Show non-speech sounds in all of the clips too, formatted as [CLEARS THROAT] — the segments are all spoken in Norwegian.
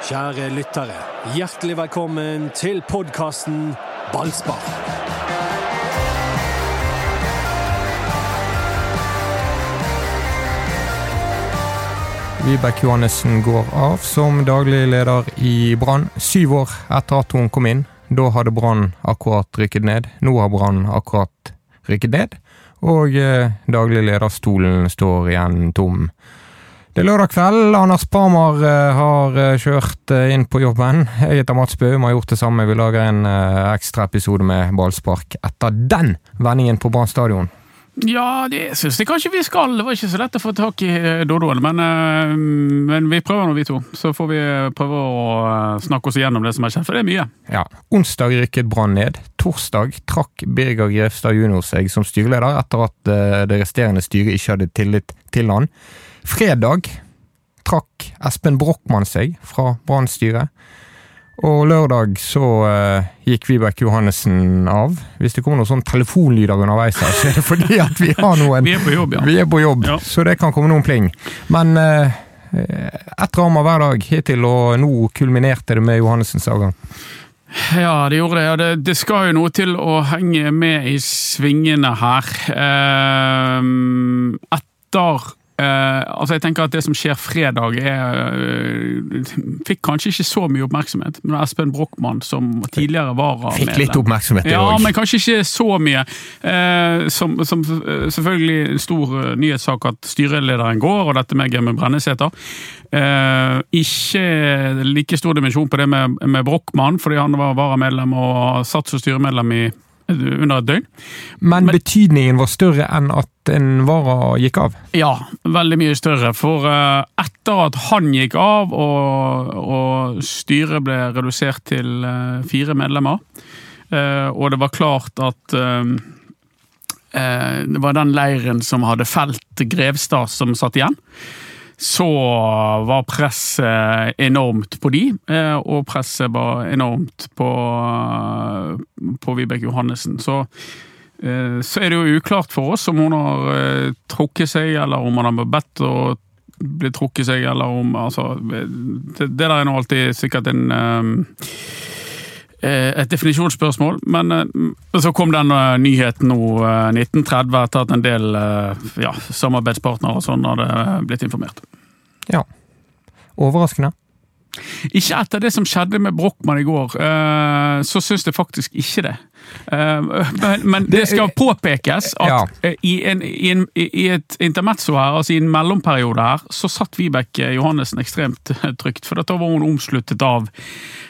Kjære lyttere, hjertelig velkommen til podkasten Ballspar. Vibeke Johannessen går av som daglig leder i Brann, syv år etter at hun kom inn. Da hadde Brann akkurat rykket ned. Nå har Brann akkurat rykket ned, og eh, daglig lederstolen står igjen tom. Det er lørdag kveld. Anders Parmar eh, har eh, kjørt eh, inn på jobben. Jeg heter Mats Bøhum har gjort det samme. Vi lager en ekstra episode med ballspark etter den vendingen på Brann stadion. Ja, det syns jeg kanskje vi skal. Det var ikke så lett å få tak i Dodoen, men, men vi prøver nå, vi to. Så får vi prøve å snakke oss igjennom det som har skjedd, for det er mye. Ja, Onsdag rykket Brann ned. Torsdag trakk Birger Grefstad jr. seg som styreleder etter at det resterende styret ikke hadde tillit til han. Fredag trakk Espen Brochmann seg fra Brann-styret. Og lørdag så uh, gikk Vibeke Johannessen av. Hvis det kommer noen sånne telefonlyder underveis her, så er det fordi at vi har noen Vi er på jobb, ja. Vi er på jobb, Ja. så det kan komme noen pling. Men uh, ett drama hver dag hittil, og nå kulminerte det med Johannessens avgang. Ja, det gjorde det. Ja, det. Det skal jo noe til å henge med i svingene her. Uh, etter eh, Altså, jeg tenker at det som skjer fredag, er uh, Fikk kanskje ikke så mye oppmerksomhet, men Espen Brochmann, som tidligere var Fikk litt oppmerksomhet, det Ja, òg. men kanskje ikke så mye. Uh, som, som selvfølgelig en stor nyhetssak at styrelederen går, og dette med Gemme Brenneseter. Eh, ikke like stor dimensjon på det med, med Brochmann, fordi han var varamedlem og satt som styremedlem i under et døgn. Men, Men- betydningen var større enn at en vara gikk av. Ja, veldig mye større. For eh, etter at han gikk av, og, og styret ble redusert til eh, fire medlemmer, eh, og det var klart at det var den leiren som hadde felt Grevstad som satt igjen, så var presset enormt på de, eh, og presset var enormt på, på Vibeke Johannessen. Så Eh, Så er det jo uklart for oss om hun har eh, trukket seg, eller om hun har bedt å bli trukket seg, eller om altså, Det, det der er nå alltid sikkert en eh, eh, et definisjonsspørsmål, men eh, så kom den eh, nyheten nå eh, 1930 etter at en del eh, ja, samarbeidspartnere og sånn hadde blitt informert. Ja. Overraskende. Ikke etter det som skjedde med Brochmann i går, eh, så syns jeg faktisk ikke det. Eh, Men, men det skal påpekes at Ja. eh, i, en, i, en, i et intermezzo her, altså i en mellomperiode her, så satt Vibeke Johannessen ekstremt [LAUGHS] trygt. For da var hun omsluttet av,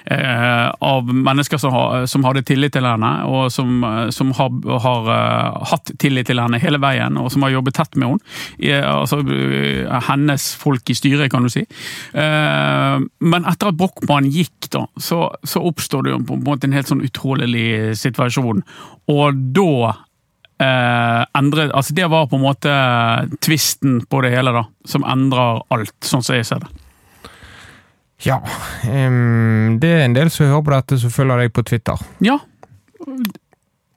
eh, av mennesker som, har, som hadde tillit til henne, og som, eh, som har, har hatt tillit til henne hele veien, og som har jobbet tett med henne. Altså hennes folk i styret, kan du si. Eh, Men etter at Brochmann gikk, da, så, så oppstår det jo på en måte en helt sånn utrolig situasjon. Og da eh, endret Altså, det var på en måte tvisten på det hele, da. Som endrer alt, sånn som jeg ser det. Ja. Um, det er en del som hører på dette, som følger deg på Twitter. Ja,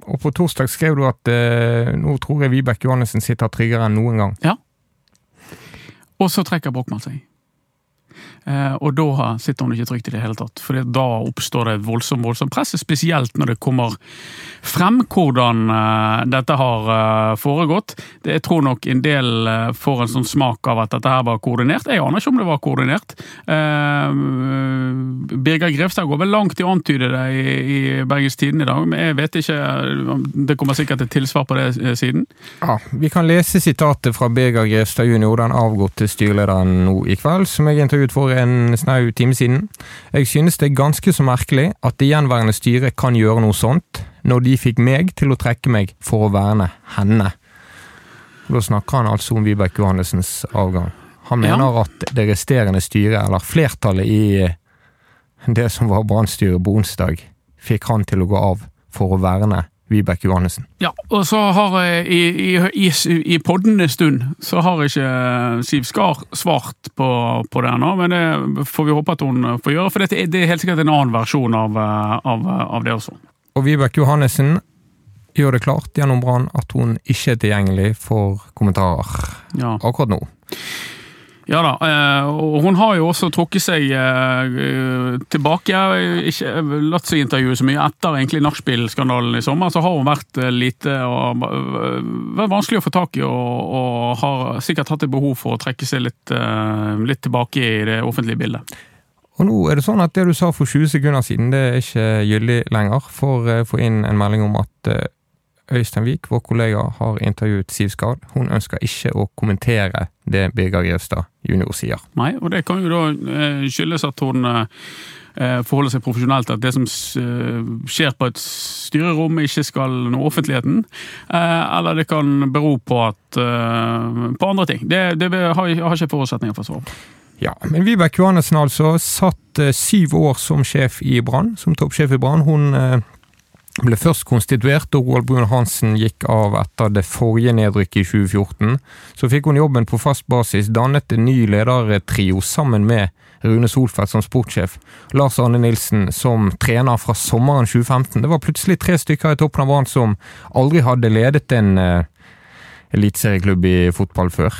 Og på torsdag skrev du at eh, nå tror jeg Vibeke Johannessen sitter tryggere enn noen gang. Ja. og så trekker Brochmann seg. Eh, og da sitter hun ikke trygt i det hele tatt, for da oppstår det et voldsomt voldsomt press, spesielt når det kommer frem hvordan eh, dette har eh, foregått. Jeg tror nok en del får en sånn smak av at dette her var koordinert. Jeg aner ikke om det var koordinert. Birger Grevstad går vel langt i å antyde det i, i Bergens Tidende i dag, men jeg vet ikke. Det kommer sikkert et tilsvar på det siden. Ja, Vi kan lese sitatet fra Birger Grevstad jr., den avgåtte styrelederen nå i kveld, som jeg intervjuet for en snau time siden. Jeg synes det er ganske så merkelig at det gjenværende styret kan gjøre noe sånt, når de fikk meg til å trekke meg for å verne henne. Da snakker han altså om Vibeke Johannessens avgang. Han Ja. mener at det resterende styret, eller flertallet i det som var brannstyret på onsdag, fikk han til å gå av for å verne Vibeke Johannessen. Ja, og så har jeg i, i, i, i en stund så har ikke Siv Skar svart på, på det ennå, men det får vi håpe at hun får gjøre, for det er, det er helt sikkert en annen versjon av, eh, av, av det også. Og Vibeke Johannessen gjør det klart gjennom Brann at hun ikke er tilgjengelig for kommentarer Ja. akkurat nå. Ja da, eh, og hun har jo også trukket seg eh, tilbake. Ikke latt seg intervjue så mye etter egentlig nachspiel-skandalen i sommer. Så har hun vært eh, lite og vært vanskelig å få tak i, og, og har sikkert hatt et behov for å trekke seg litt, litt tilbake i det offentlige bildet. Og nå er det sånn at det du sa for 20 sekunder siden, det er ikke gyldig lenger. For å få inn en melding om at Øystein vår kollega, har intervjuet Siv Skard. Hun ønsker ikke å kommentere det Birger Grevstad jr. sier. Nei, og det kan jo da eh, skyldes at hun eh, forholder seg profesjonelt at det som eh, skjer på et styrerom, ikke skal nå offentligheten. Eller det kan bero på, at, på andre ting. Det, det har, jeg ikke forutsetninger for å svare på. Ja, men Vibeke Johannessen altså satt syv år som sjef i Brann, som toppsjef i Brann. Hun ble først konstituert da Roald Brun Hansen gikk av etter det forrige nedrykket i 2014. Så fikk hun jobben på fast basis, dannet en ny ledertrio sammen med Rune Solfeldt som sportssjef, Lars Arne Nilsen som trener fra sommeren 2015. Det var plutselig tre stykker i toppen av Brann som aldri hadde ledet en uh, eliteserieklubb i fotball før.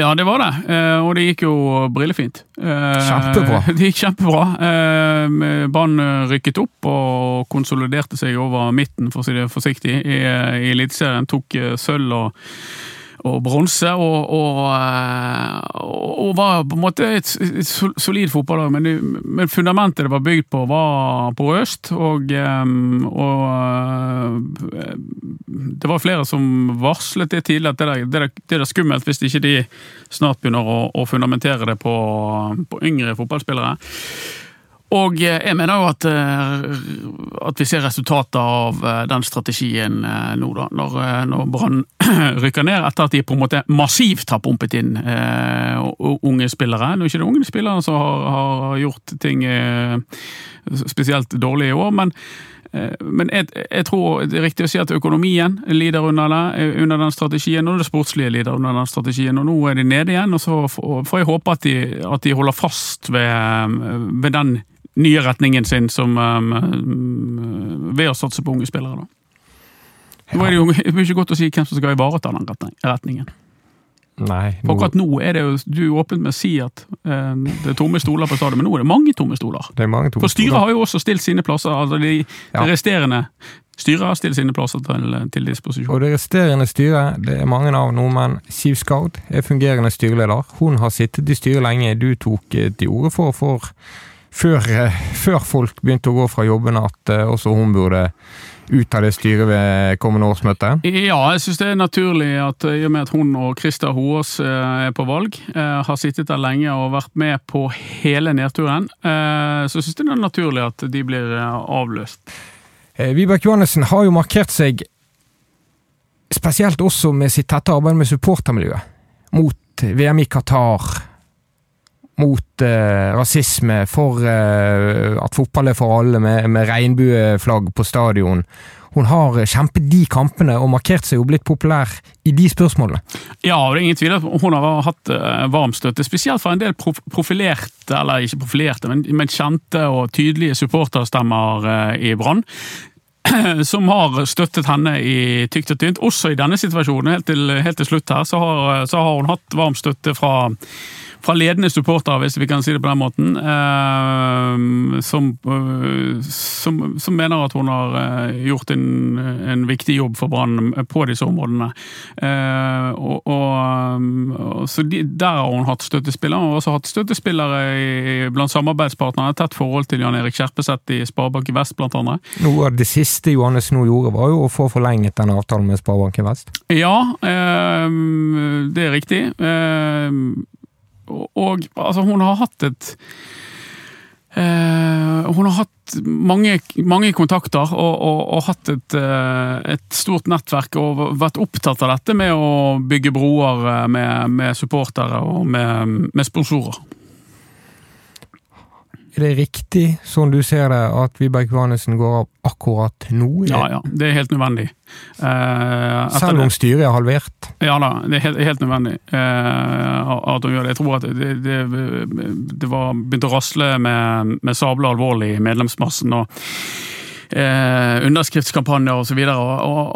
Ja, det var det. Eh, og det gikk jo brillefint. Eh, kjempebra. [LAUGHS] Det gikk kjempebra. Eh, Brann rykket opp og konsoliderte seg over midten, for å si det forsiktig, i, i Eliteserien. Tok sølv og og bronse, og, og, og, var på en måte et, et solid fotballag. Men, men, fundamentet det var bygd på, var på Øst, og, og det var flere som varslet det tidlig, at det, det, det er skummelt hvis ikke de snart begynner å, å fundamentere det på, på yngre fotballspillere. Og eh, jeg mener jo at, eh, at vi ser resultatet av eh, den strategien nå, da. Når, når Brann [CLEARS THROAT] rykker ned etter at de på en måte massivt har pumpet inn unge spillere. Nå er ikke det unge spillere som har, har gjort ting spesielt dårlig i år, men men jeg, jeg, tror det er riktig å si at økonomien lider under, det, under den strategien, og det sportslige lider under den strategien. og Nå er de nede igjen, og så får jeg håpe at de, at de holder fast ved, ved den nye retningen sin som, um, ved å satse på unge spillere. da. Nå er det jo [LAUGHS] det ikke godt å si hvem som skal ivareta den retningen. Nei, nå... akkurat nå er det jo du er åpent med å si at eh, det er tomme stoler på stadion, men nå er det mange tomme stoler. Det er mange tomme For styret har jo også stilt sine plasser, altså de, ja. det resterende styret har stilt sine plasser til, til, disposisjon. Og det resterende styret, det er mange av nordmenn. Siv Skard er fungerende styreleder. Hun har sittet i styret lenge. Du tok til orde for for før, eh, før, folk begynte å gå fra jobbene, at eh, også hun burde ut av det styret ved kommende årsmøte? Ja, jeg syns det er naturlig at i og med at hun og Hoås eh, er på valg, har sittet der lenge og vært med på hele nedturen, så syns jeg det er naturlig at de blir avløst. Vibeke Johannessen har jo markert seg, spesielt også med sitt tette arbeid med supportermiljøet, mot VM i Qatar mot eh, rasisme, for eh, at fotball er for alle, med, med regnbueflagg på stadion. Hun har kjempet de kampene og markert seg og blitt populær i de spørsmålene. Ja, det er ingen tvil at hun har hatt varmstøtte, varm støtte, spesielt fra en del profilerte, eller ikke profilerte, men, men kjente og tydelige supporterstemmer eh, i Brann [CLEARS THROAT] som har støttet henne i tykt og tynt. Også i denne situasjonen, helt til, helt til slutt her, så har, så har, hun hatt varm støtte fra fra ledende supportere, hvis vi kan si det på den måten, eh, som, eh, som, som, mener at hun har eh, gjort en, en viktig jobb for Brann på disse områdene. Og, og, så de, Der har hun hatt støttespillere. Hun har også hatt støttespillere i, blant samarbeidspartnerne. Tett forhold til Jan Erik Kjerpeset i Sparebanken Vest, blant annet. Noe av det siste Johannes nå gjorde, var jo å få forlenget den avtalen med Sparebanken Vest? Ja, det er riktig. Og altså, hun har hatt et Uh, hun har hatt mange, mange kontakter og, og, og hatt et, uh, et, stort nettverk og vært opptatt av dette med å bygge broer eh, med, med supportere og med, med sponsorer. Er det riktig, sånn du ser det, at Vibeke Johannessen går av akkurat nå? Ja, ja. Det er helt nødvendig. Eh, Selv om styret er halvert? Ja da, det er helt, helt nødvendig eh, at hun gjør det. Jeg tror at det, det, det var begynt å rasle med, med sabler alvorlig i medlemsmassen. og eh, underskriftskampanjer osv. Og,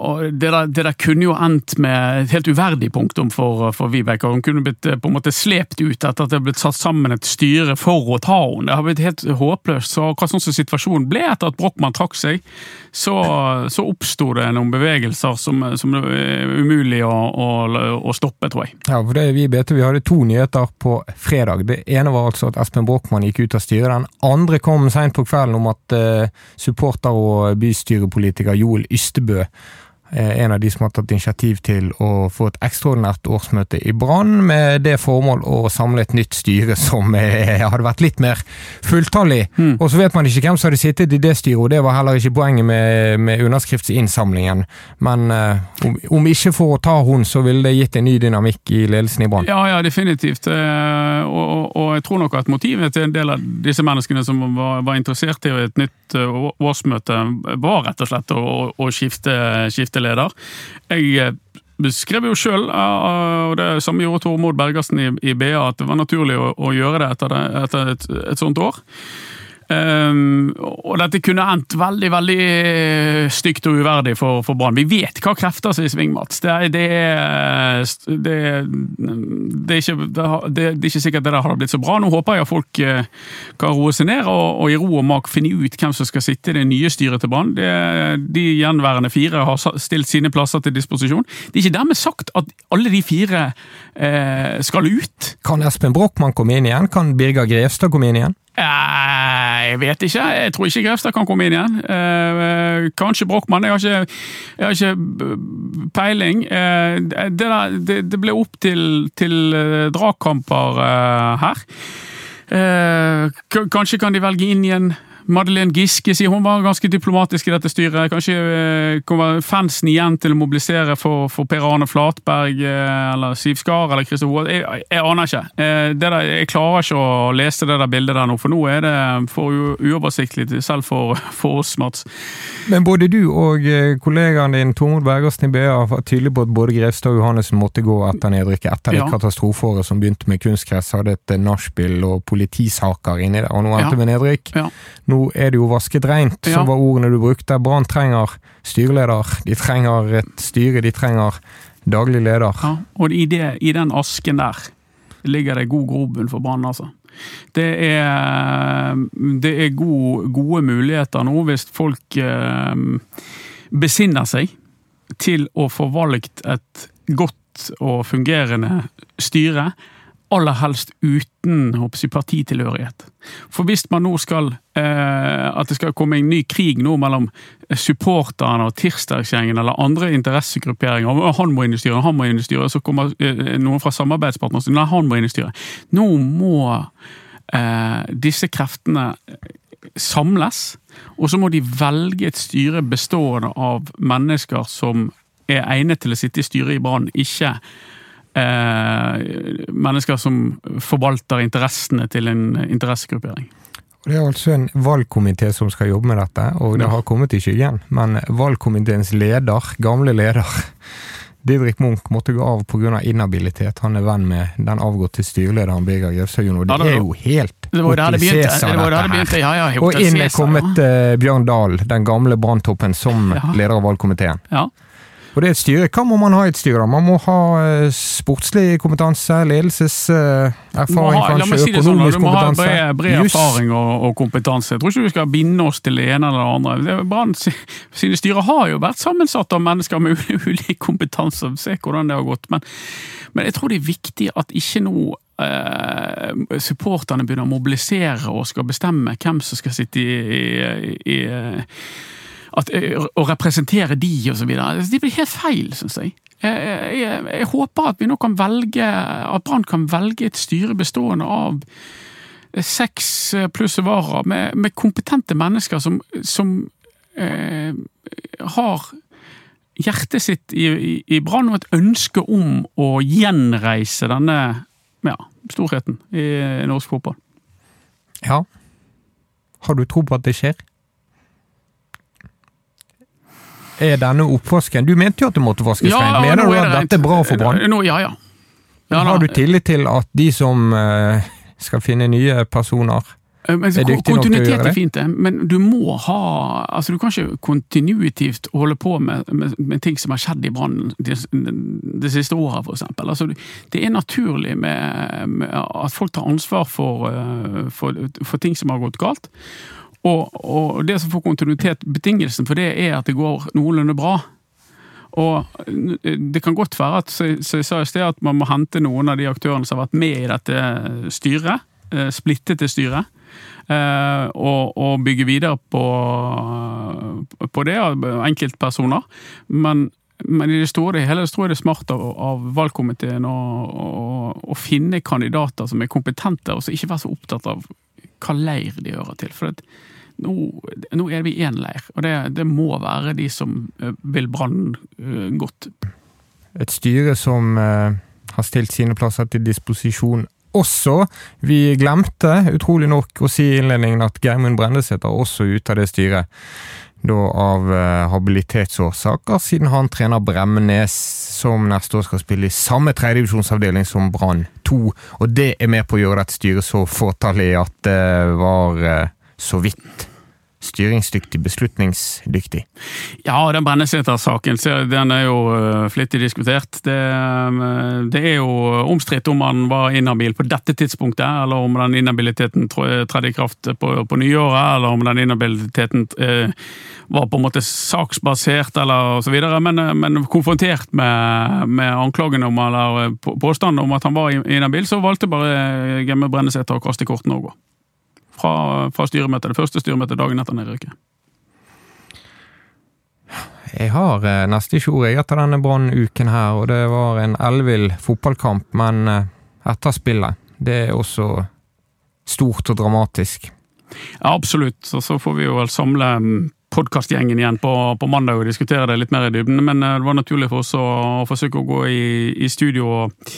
og, det, der, det kunne jo endt med et helt uverdig punktum for, for Vibeke. Hun kunne blitt eh, på en måte slept ut etter at det ble satt sammen et styre for å ta henne. Det har blitt helt håpløst. Så hva sånn som situasjonen ble etter at Brochmann trakk seg, så, så oppsto det noen bevegelser som, som er umulig å, å, å, stoppe, tror jeg. Ja, for det vi BT, vi hadde to nyheter på fredag. Det ene var altså at Espen Brochmann gikk ut av styret. Den andre kom seint på kvelden om at uh, supporter og bystyrepolitiker Joel Ystebø en av de som har tatt initiativ til å få et ekstraordinært årsmøte i Brann, med det formål å samle et nytt styre som eh, hadde vært litt mer fulltallig. Mm. Og så vet man ikke hvem som hadde sittet i det styret, og det var heller ikke poenget med, med underskriftsinnsamlingen. Men uh, om, om, ikke for å ta hun, så ville det gitt en ny dynamikk i ledelsen i Brann. Ja, ja, definitivt. Og, og, og, jeg tror nok at motivet til en del av disse menneskene som var, var interessert i et nytt årsmøte, var rett og slett å, å skifte, skifte leder. Jeg eh, beskrev jo sjøl, og det samme gjorde Tormod Bergersen i, BA, at det var naturlig å, gjøre det etter, et sånt år. Um, og dette kunne endt veldig veldig stygt og uverdig for, for Brann. Vi vet hva krefter som er i sving, Mats. Det, det, det, det, er ikke, det, er ikke sikkert det der har blitt så bra. Nå håper jeg at folk eh, kan roe seg ned og, og i ro og mak finne ut hvem som skal sitte i det nye styret til Brann. De gjenværende fire har stilt sine plasser til disposisjon. Det er ikke dermed sagt at alle de fire eh, skal ut. Kan Espen Brochmann komme inn igjen? Kan Birger Grevstad komme inn igjen? Jeg vet ikke. Jeg tror ikke Grefstad kan komme inn igjen. Eh, kanskje Brochmann. Jeg har ikke, jeg har ikke peiling. Eh, det, der, det, det, ble opp til, til dragkamper her. Kanskje kan de velge inn igjen Madeleine Giske sier hun var ganske diplomatisk i dette styret. Kanskje eh, kommer fansen igjen til å mobilisere for, for Per Arne Flatberg eh, eller Siv Skar eller Christer Hoel. Jeg, jeg, aner ikke. Eh, der, jeg klarer ikke å lese det der bildet der nå, for nå er det for uoversiktlig selv for, for oss, Mats. Men både du og kollegaen din Tormod Bergersen i BA var tydelig på at både Grevstad og Johannessen måtte gå etter nedrykket etter ja. det katastrofeåret som begynte med kunstgress, hadde et nachspiel og politisaker inni der, og nå endte ja. med nedrykk. Ja. Nå er det jo vasket rent, ja. som var ordene du brukte. Brann trenger styreleder, de trenger et styre, de trenger daglig leder. Ja, og i, det, i den asken der ligger det god grobunn for Brann, altså. Det er, det er gode, gode muligheter nå, hvis folk eh, besinner seg til å få valgt et godt og fungerende styre aller helst uten jeg, partitilhørighet. For hvis man nå skal eh, At det skal komme en ny krig nå mellom supporterne og tirsdagsgjengen eller andre interessegrupperinger Han må inn i styret, han må inn i styret, så kommer eh, noen fra samarbeidspartnerne Nei, han må inn i styret. Nå må eh, disse kreftene samles, og så må de velge et styre bestående av mennesker som er egnet til å sitte i styret i Brann, ikke eh, mennesker som forvalter interessene til en interessegruppering. Det er altså en valgkomité som skal jobbe med dette, og det har kommet i skyggen. Men valgkomiteens leder, gamle leder, [LAUGHS] Didrik Munch måtte gå av pga. inhabilitet. Han er venn med den avgåtte styrelederen Birger Jøfshaugen, og det, er jo helt det var der det begynte. Ja, ja, og inn er kommet uh, Bjørn Dahl, den gamle branntoppen, som leder av valgkomiteen. Ja. Og det er et styre. Hva må man ha i et styre? Man må ha uh, sportslig kompetanse, ledelseserfaring, uh, kanskje, si sånn, økonomisk kompetanse. Du må ha bred, bred erfaring og, og, kompetanse. Jeg tror ikke vi skal binde oss til det ene eller det andre. Brann sine styrer har jo vært sammensatt av mennesker med ulik kompetanse. Se hvordan det har gått. Men, men jeg tror det er viktig at ikke nå Uh, supporterne begynner å mobilisere og skal bestemme hvem som skal sitte i, i, i, at, eh, å representere de og så videre. Det blir helt feil, syns jeg. Jeg, jeg. jeg, håper at vi nå kan velge, at Brann kan velge et styre bestående av seks pluss varer, med, med, kompetente mennesker som, som eh, har hjertet sitt i, i, i Brann og et ønske om å gjenreise denne ja, storheten i norsk fotball. Ja. Har du tro på at det skjer? Er denne oppvasken Du mente jo at det måtte vaskes ja, rent. Mener du at dette er bra for Brann? Ja, ja. ja Har du tillit til at de som uh, skal finne nye personer, Eh, Men, Er dyktige nok til å gjøre det? Kontinuitet er fint, det, men du må ha altså Du kan ikke kontinuitivt holde på med, med, med ting som har skjedd i Brann det, det siste året, f.eks. Altså, det er naturlig med, med at folk tar ansvar for, eh, for, for ting som har gått galt. Og, og det som får kontinuitet, betingelsen for det er at det går noenlunde bra. Og det kan godt være at, som jeg sa i sted, at man må hente noen av de aktørene som har vært med i dette styret, eh, splittete styret, eh, og, og bygge videre på, på det enkeltpersoner. Men, men i det store og hele så tror jeg det er smart av, av valgkomiteen å, å, å finne kandidater som er kompetente, og som ikke være så opptatt av hva leir de hører til. For at nå, nå er vi én leir, og det, det må være de som eh, vil Brann eh, godt. Et styre som eh, har stilt sine plasser til disposisjon også. Vi glemte utrolig nok å si i innledningen at Geirmund Brendesæter er også ute av det styret. Da av habilitetsårsaker, siden han trener Bremnes, som neste år skal spille i samme tredjedivisjonsavdeling som Brann 2. Og det er med på å gjøre dette styret så fåtallig at det var så vidt styringsdyktig, beslutningsdyktig. Ja, den Brenneseter-saken den er jo øh, flittig diskutert. Det, øh, det er jo omstridt om han var inhabil på dette tidspunktet, eller om den inhabiliteten trå- tredde i kraft på, på nyåret, eller om den inhabiliteten eh, var på en måte saksbasert, eller osv., Men, øh, men konfrontert med, med anklagene om, eller påstanden om at han var inhabil, så valgte bare Gemme Brenneseter å kaste kortene og gå. Fra, fra styremøtet, det første styremøtet dagen etter nedrykket. Jeg har eh, neste ikke ord etter denne Brann-uken her, og det var en ellevill fotballkamp, men eh, etter spillet. Det er også stort og dramatisk. Ja, absolutt. Og så får vi jo vel samle podkastgjengen igjen på, på mandag og diskutere det litt mer i dybden. Men eh, det var naturlig for oss å, å forsøke å gå i, i studio og,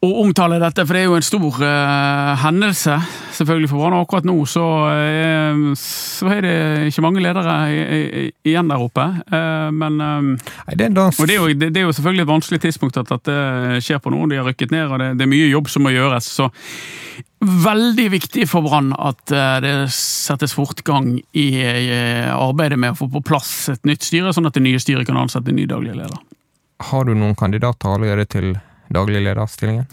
og omtale dette, for det er jo en stor uh, hendelse selvfølgelig for Brann. Akkurat nå så, uh, så er det ikke mange ledere i- i- igjen der oppe. Uh, men Nei, det er og det er, jo, det, det er jo selvfølgelig et vanskelig tidspunkt at dette skjer på noen. De har rykket ned, og det, det er mye jobb som må gjøres. Så veldig viktig for Brann at det settes fortgang i i arbeidet med å få på plass et nytt styre, sånn at det nye styret kan ansette en ny daglig leder. Har du noen kandidater allerede til daglig lederstillingen?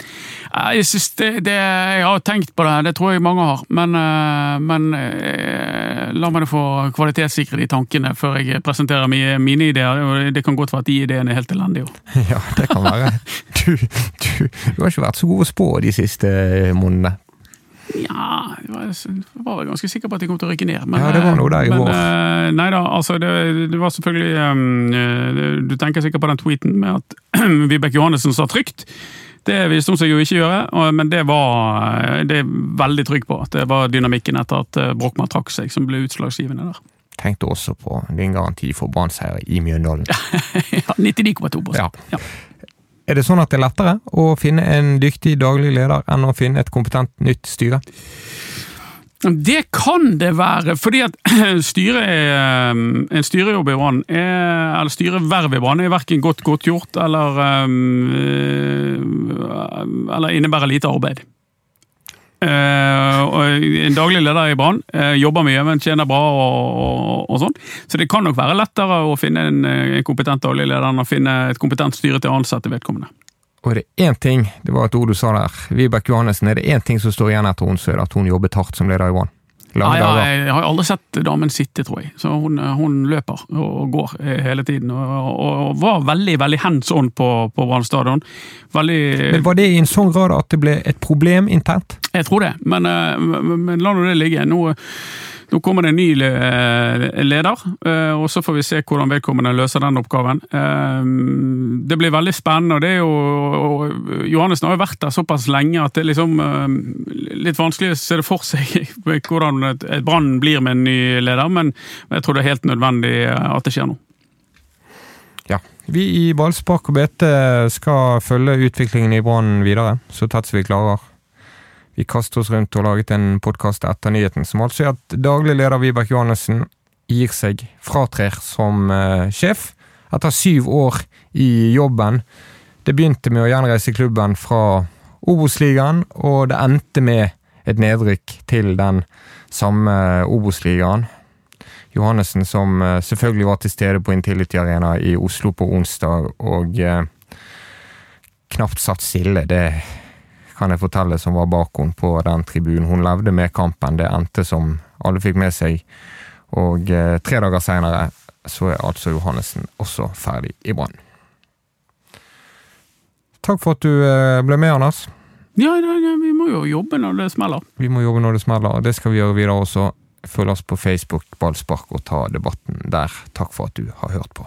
Eh, Jeg, synes det, det, jeg har tenkt på det, det tror jeg mange har, men, eh, men eh, la meg få kvalitetssikre de tankene før jeg presenterer mine, ideer. Det kan godt være at de ideene er helt elendige. også. [LAUGHS] Ja, det kan være. Du, du, du har ikke vært så god å spå de siste månedene. Ja, jeg var, ganske sikker på at de kom til å rykke ned. Men, Ja, det var noe der i men, vår. eh, Nei da, altså det, det var selvfølgelig um, eh, Du tenker sikkert på den tweeten med at [CLEARS THROAT] Vibeke Johannessen sa trygt. Det visste hun seg jo ikke gjøre, men det var eh, det er veldig trygg på. Det var dynamikken etter at eh, Brochmann trakk seg, som ble utslagsgivende der. Tenkte også på din garanti for Brann-seier i Mjøndalen. [LAUGHS] ja, 99,2 Ja. ja. Er det sånn at det er lettere å finne en dyktig daglig leder enn å finne et kompetent nytt styre? Det kan det være, fordi at [CLEARS THROAT] styre um, en styrejobb i Brann, er- eller styreverv i Brann, er verken godt godtgjort eller, um, eller innebærer lite arbeid. Eh, en daglig leder i Brann eh, jobber mye, men tjener bra og, og, og sånn. Så det kan nok være lettere å finne en, eh, en kompetent daglig leder enn å finne et kompetent styre til å ansette vedkommende. Og det er én ting, det var et ord du sa der, Vibeke Johannessen, er det én ting som står igjen etter henne, så er det at hun jobbet hardt som leder i Brann. Lange ja, jeg har aldri sett damen sitte, tror jeg. Så hun, hun løper og går hele tiden. Og, og, var veldig veldig hands on på, på Brann stadion. Men var det i en sånn grad at det ble et problem internt? Jeg tror det, men, eh, men, men la nå det ligge. Nå, nå kommer det en ny eh, leder, eh, og så får vi se hvordan vedkommende løser den oppgaven. Eh, Det blir veldig spennende, og det er jo Johannessen har jo vært der såpass lenge at det er liksom litt vanskelig å se det for seg [LAUGHS] hvordan et Brann blir med en ny leder, men jeg tror det er helt nødvendig at det skjer nå. Ja. Vi i Ballspark og BT skal følge utviklingen i Brann videre, så tett som vi klarer. Vi kaster oss rundt og laget en podkast etter nyheten, som altså er at daglig leder Vibeke Johannessen gir seg, fratrer som eh, sjef, etter syv år i jobben. Det begynte med å gjenreise klubben fra Obos-ligaen, og det endte med et nedrykk til den samme Obos-ligaen. Johannessen som eh, selvfølgelig var til stede på Intility Arena i Oslo på onsdag, og eh, knapt satt stille. Det kan jeg fortelle som var bak henne på den tribunen. Hun levde med kampen. Det endte som alle fikk med seg. Og eh, tre dager seinere så er altså Johannessen også ferdig i Brann. Takk for at du eh, ble med, Anders. Ja, ja, ja, vi må jo jobbe når det smeller. Vi må jobbe når det smeller, og det skal vi gjøre videre også. Følg oss på Facebook, Ballspark, og ta debatten der. Takk for at du har hørt på.